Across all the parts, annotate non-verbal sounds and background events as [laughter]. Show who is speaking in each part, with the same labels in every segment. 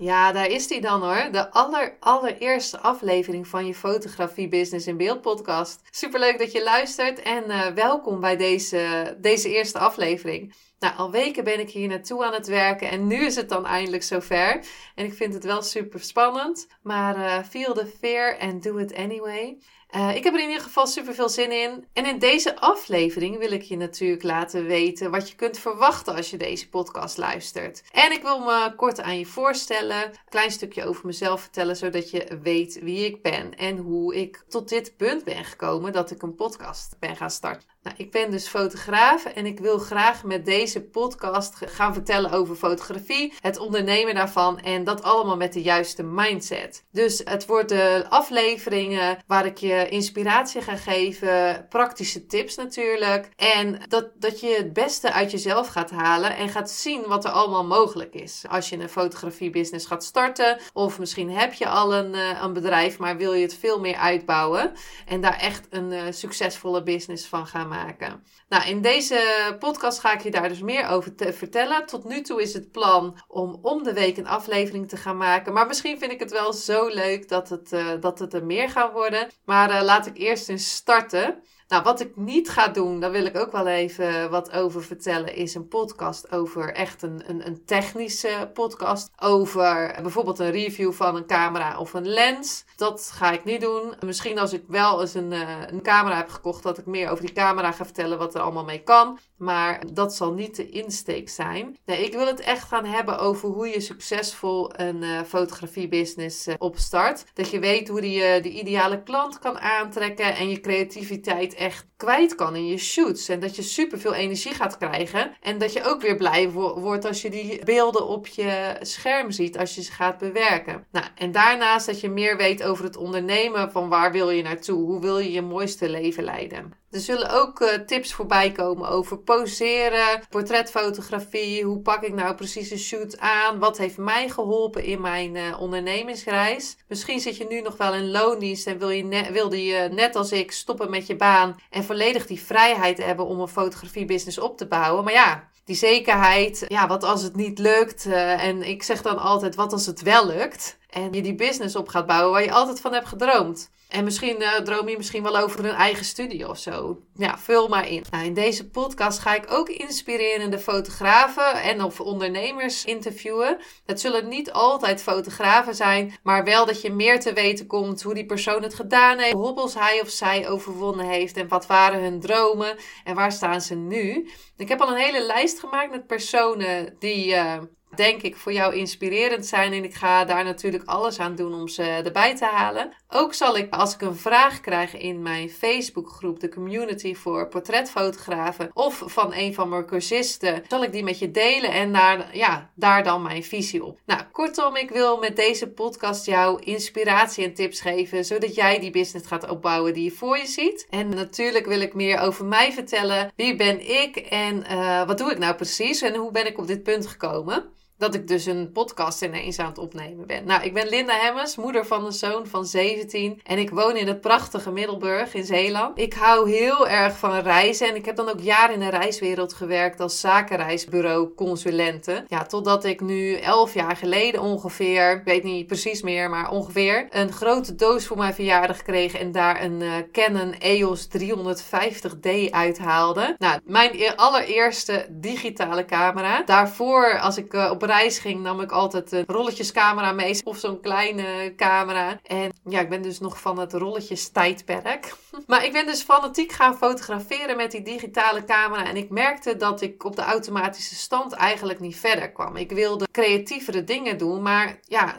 Speaker 1: Ja, daar is die dan hoor. De aller, allereerste aflevering van je Fotografie Business in Beeld podcast. Superleuk dat je luistert en uh, welkom bij deze, deze eerste aflevering. Nou, al weken ben ik hier naartoe aan het werken en nu is het dan eindelijk zover. En ik vind het wel super spannend, maar uh, feel the fear and do it anyway. Uh, ik heb er in ieder geval super veel zin in. En in deze aflevering wil ik je natuurlijk laten weten wat je kunt verwachten als je deze podcast luistert. En ik wil me kort aan je voorstellen, een klein stukje over mezelf vertellen, zodat je weet wie ik ben en hoe ik tot dit punt ben gekomen dat ik een podcast ben gaan starten. Nou, ik ben dus fotograaf en ik wil graag met deze podcast gaan vertellen over fotografie, het ondernemen daarvan en dat allemaal met de juiste mindset. Dus het worden afleveringen waar ik je inspiratie ga geven, praktische tips natuurlijk en dat, dat je het beste uit jezelf gaat halen en gaat zien wat er allemaal mogelijk is. Als je een fotografiebusiness gaat starten of misschien heb je al een, eh, een bedrijf, maar wil je het veel meer uitbouwen en daar echt een uh, succesvolle business van gaan maken. Nou, in deze podcast ga ik je daar dus meer over te vertellen. Tot nu toe is het plan om om de week een aflevering te gaan maken. Maar misschien vind ik het wel zo leuk dat het, uh, dat het er meer gaan worden. Maar laat ik eerst eens starten. Nou, wat ik niet ga doen, daar wil ik ook wel even wat over vertellen, is een podcast over echt een, een, een technische podcast. Over bijvoorbeeld een review van een camera of een lens. Dat ga ik niet doen. Misschien als ik wel eens een, uh, een camera heb gekocht, dat ik meer over die camera ga vertellen wat er allemaal mee kan. Maar dat zal niet de insteek zijn. Nee, ik wil het echt gaan hebben over hoe je succesvol een uh, fotografiebusiness uh, opstart. Dat je weet hoe je de ideale klant kan aantrekken en je creativiteit echt kwijt kan in je shoots. En dat je super veel energie gaat krijgen. En dat je ook weer blij wo wordt als je die beelden op je scherm ziet, als je ze gaat bewerken. Nou, en daarnaast dat je meer weet over het ondernemen van waar wil je naartoe? Hoe wil je je mooiste leven leiden? Er zullen ook uh, tips voorbij komen over poseren, portretfotografie. Hoe pak ik nou precies een shoot aan? Wat heeft mij geholpen in mijn uh, ondernemingsreis? Misschien zit je nu nog wel in loondienst en wil je wilde je net als ik stoppen met je baan en volledig die vrijheid hebben om een fotografiebusiness op te bouwen. Maar ja, die zekerheid, ja, wat als het niet lukt? Uh, en ik zeg dan altijd, wat als het wel lukt? En je die business op gaat bouwen waar je altijd van hebt gedroomd. En misschien uh, droom je misschien wel over een eigen studio of zo. Ja, vul maar in. Nou, in deze podcast ga ik ook inspirerende fotografen en of ondernemers interviewen. Het zullen niet altijd fotografen zijn, maar wel dat je meer te weten komt hoe die persoon het gedaan heeft, hobbels hij of zij overwonnen heeft en wat waren hun dromen en waar staan ze nu. Ik heb al een hele lijst gemaakt met personen die uh, denk ik voor jou inspirerend zijn. En ik ga daar natuurlijk alles aan doen om ze erbij te halen. Ook zal ik, als ik een vraag krijg in mijn Facebookgroep, de community voor portretfotografen, of van een van mijn cursisten, zal ik die met je delen en daar, ja, daar dan mijn visie op. Nou, kortom, ik wil met deze podcast jou inspiratie en tips geven, zodat jij die business gaat opbouwen die je voor je ziet. En natuurlijk wil ik meer over mij vertellen. Wie ben ik en uh, wat doe ik nou precies en hoe ben ik op dit punt gekomen? Dat ik dus een podcast ineens aan het opnemen ben. Nou, ik ben Linda Hemmers, moeder van een zoon van 17. En ik woon in het prachtige Middelburg in Zeeland. Ik hou heel erg van reizen. En ik heb dan ook jaren in de reiswereld gewerkt als zakenreisbureau consulente. Ja, totdat ik nu 11 jaar geleden ongeveer, ik weet niet precies meer, maar ongeveer, een grote doos voor mijn verjaardag kreeg. En daar een uh, Canon EOS 350D uithaalde. Nou, mijn allereerste digitale camera. Daarvoor, als ik uh, op reis ging, nam ik altijd een rolletjescamera mee of zo'n kleine camera. En ja, ik ben dus nog van het rolletjes tijdperk. [laughs] Maar ik ben dus fanatiek gaan fotograferen met die digitale camera. En ik merkte dat ik op de automatische stand eigenlijk niet verder kwam. Ik wilde creatievere dingen doen, maar ja,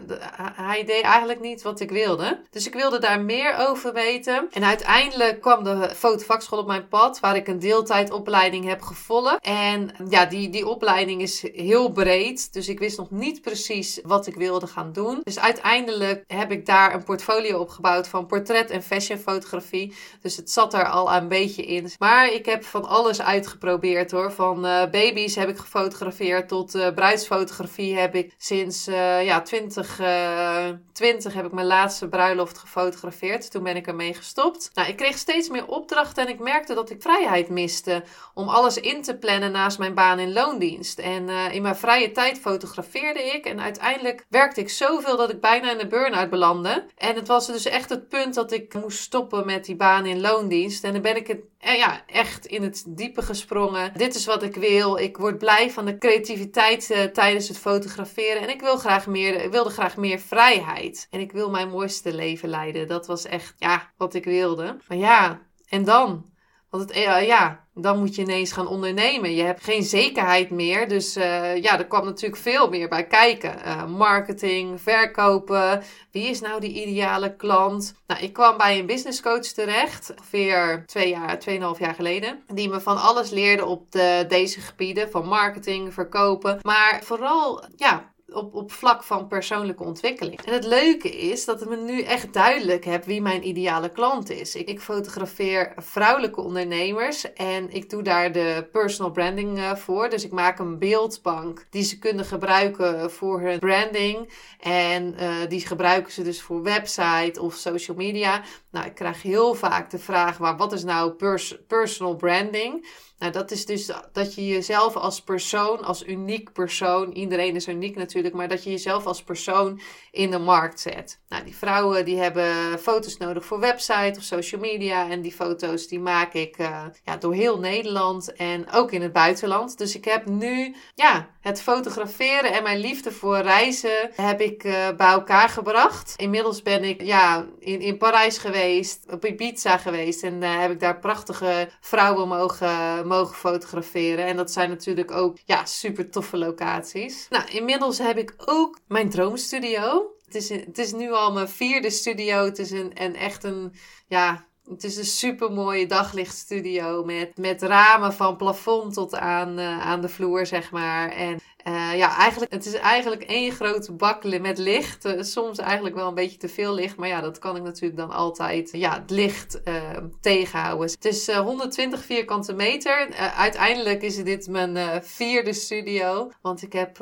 Speaker 1: hij deed eigenlijk niet wat ik wilde. Dus ik wilde daar meer over weten. En uiteindelijk kwam de fotovakschool op mijn pad, waar ik een deeltijdopleiding heb gevolgd. En ja, die, die opleiding is heel breed. Dus ik wist nog niet precies wat ik wilde gaan doen. Dus uiteindelijk heb ik daar een portfolio opgebouwd van portret- en fashionfotografie. Dus het zat er al een beetje in. Maar ik heb van alles uitgeprobeerd hoor. Van uh, baby's heb ik gefotografeerd tot uh, bruidsfotografie heb ik sinds uh, ja, 2020 heb ik mijn laatste bruiloft gefotografeerd. Toen ben ik ermee gestopt. Nou, ik kreeg steeds meer opdrachten en ik merkte dat ik vrijheid miste om alles in te plannen naast mijn baan in loondienst. En in mijn vrije tijd fotografeerde ik en uiteindelijk werkte ik zoveel dat ik bijna in de burn-out belandde. En het was dus echt het punt dat ik moest stoppen met die baan in loondienst. En dan ben ik het eh, ja, echt in het diepe gesprongen. Dit is wat ik wil. Ik word blij van de creativiteit uh, tijdens het fotograferen. En ik wil graag meer, wilde graag meer vrijheid. En ik wil mijn mooiste leven leiden. Dat was echt ja, wat ik wilde. Maar ja, en dan? Want het, uh, ja, dan moet je ineens gaan ondernemen. Je hebt geen zekerheid meer. Dus uh, ja, er kwam natuurlijk veel meer bij kijken. Uh, marketing, verkopen. Wie is nou die ideale klant? Nou, ik kwam bij een business coach terecht. Ongeveer twee jaar, tweeënhalf jaar geleden. Die me van alles leerde op de, deze gebieden. Van marketing, verkopen. Maar vooral, ja, op, op vlak van persoonlijke ontwikkeling. En het leuke is dat ik me nu echt duidelijk heb wie mijn ideale klant is. Ik, fotografeer vrouwelijke ondernemers en ik doe daar de personal branding uh, voor. Dus ik maak een beeldbank die ze kunnen gebruiken voor hun branding. En uh, die gebruiken ze dus voor website of social media. Nou, ik krijg heel vaak de vraag: maar wat is nou pers personal branding? Nou, dat is dus dat je jezelf als persoon, als uniek persoon, iedereen is uniek natuurlijk, maar dat je jezelf als persoon in de markt zet. Nou, die vrouwen die hebben foto's nodig voor website of social media en die foto's die maak ik uh, ja, door heel Nederland en ook in het buitenland. Dus ik heb nu ja, het fotograferen en mijn liefde voor reizen heb ik uh, bij elkaar gebracht. Inmiddels ben ik ja, in, in Parijs geweest, op Ibiza geweest en uh, heb ik daar prachtige vrouwen mogen mogen fotograferen. En dat zijn natuurlijk ook ja, super toffe locaties. Nou, inmiddels heb ik ook mijn droomstudio. Het is, het is nu al mijn vierde studio. Het is een, en echt een, ja, het is een super mooie daglichtstudio met, met ramen van plafond tot aan, uh, aan de vloer, zeg maar. En uh, ja, eigenlijk, het is eigenlijk één grote bak met licht. Uh, soms eigenlijk wel een beetje te veel licht. Maar ja, dat kan ik natuurlijk dan altijd ja, het licht uh, tegenhouden. Het is 120 vierkante meter. uiteindelijk is dit mijn vierde studio. Want ik heb,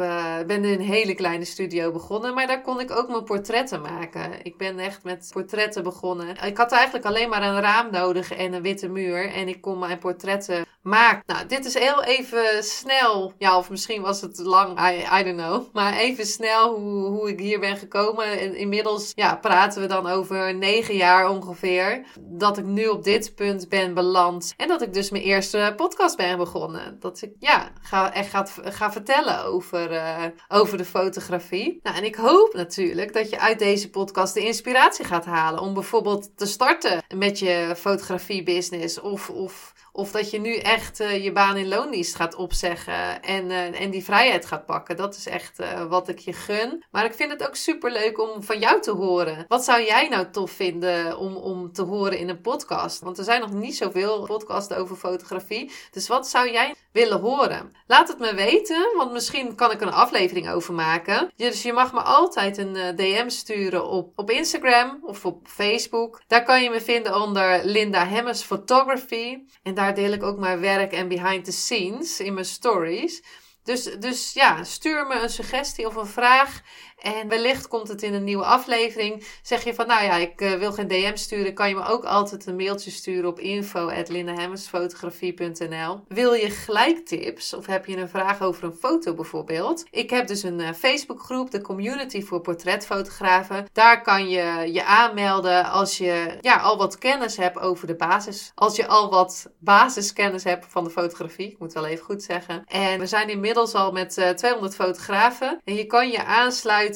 Speaker 1: ben in een hele kleine studio begonnen. Maar daar kon ik ook mijn portretten maken. Ik ben echt met portretten begonnen. Ik had eigenlijk alleen maar een raam nodig en een witte muur. En ik kon mijn portretten maken. Nou, dit is heel even snel. Ja, of misschien was het lang, I, I don't know. Maar even snel hoe, hoe ik hier ben gekomen. En inmiddels ja, praten we dan over negen jaar ongeveer. Dat ik nu op dit punt ben beland. En dat ik dus mijn eerste podcast ben begonnen. Dat ik ja, ga, echt ga, vertellen over, uh, over de fotografie. Nou, en ik hoop natuurlijk dat je uit deze podcast de inspiratie gaat halen. Om bijvoorbeeld te starten met je fotografie business. Of, of of dat je nu echt uh, je baan in loondienst gaat opzeggen en, uh, en die vrijheid gaat pakken. Dat is echt uh, wat ik je gun. Maar ik vind het ook super leuk om van jou te horen. Wat zou jij nou tof vinden om, om te horen in een podcast? Want er zijn nog niet zoveel podcasts over fotografie. Dus wat zou jij willen horen? Laat het me weten, want misschien kan ik een aflevering over maken. Dus je mag me altijd een DM sturen op, op Instagram of op Facebook. Daar kan je me vinden onder Linda Hemmers Photography. En daar deel ik ook mijn werk en behind the scenes in mijn stories. Dus, dus ja, stuur me een suggestie of een vraag. En wellicht komt het in een nieuwe aflevering. Zeg je van, nou ja, ik uh, wil geen DM sturen, kan je me ook altijd een mailtje sturen op info.lindehemmersfotografie.nl. Wil je gelijk tips of heb je een vraag over een foto bijvoorbeeld? Ik heb dus een uh, Facebookgroep, de Community voor Portretfotografen. Daar kan je je aanmelden als je ja, al wat kennis hebt over de basis. Als je al wat basiskennis hebt van de fotografie. Ik moet wel even goed zeggen. En we zijn inmiddels al met uh, 200 fotografen. En je kan je aansluiten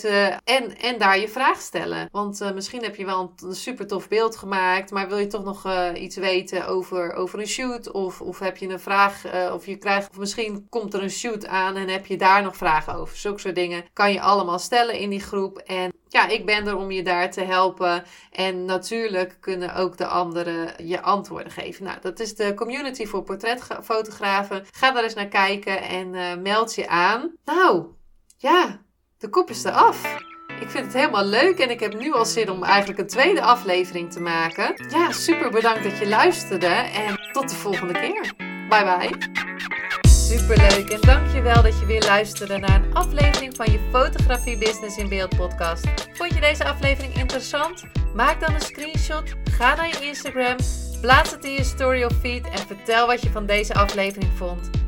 Speaker 1: en, en daar je vraag stellen. Want uh, misschien heb je wel een, super tof beeld gemaakt. Maar wil je toch nog uh, iets weten over, over een shoot? Of, of heb je een vraag? Uh, of je krijgt. Of misschien komt er een shoot aan en heb je daar nog vragen over. Zulke soort dingen kan je allemaal stellen in die groep. En ja, ik ben er om je daar te helpen. En natuurlijk kunnen ook de anderen je antwoorden geven. Nou, dat is de community voor portretfotografen. Ga daar eens naar kijken en meld je aan. Nou, ja, de kop is eraf. Ik vind het helemaal leuk en ik heb nu al zin om eigenlijk een tweede aflevering te maken. Ja, super bedankt dat je luisterde en tot de volgende keer. Bye bye. Superleuk en dankjewel dat je weer luisterde naar een aflevering van je Fotografie Business in Beeld podcast. Vond je deze aflevering interessant? Maak dan een screenshot, ga naar je Instagram, plaats het in je story of feed en vertel wat je van deze aflevering vond.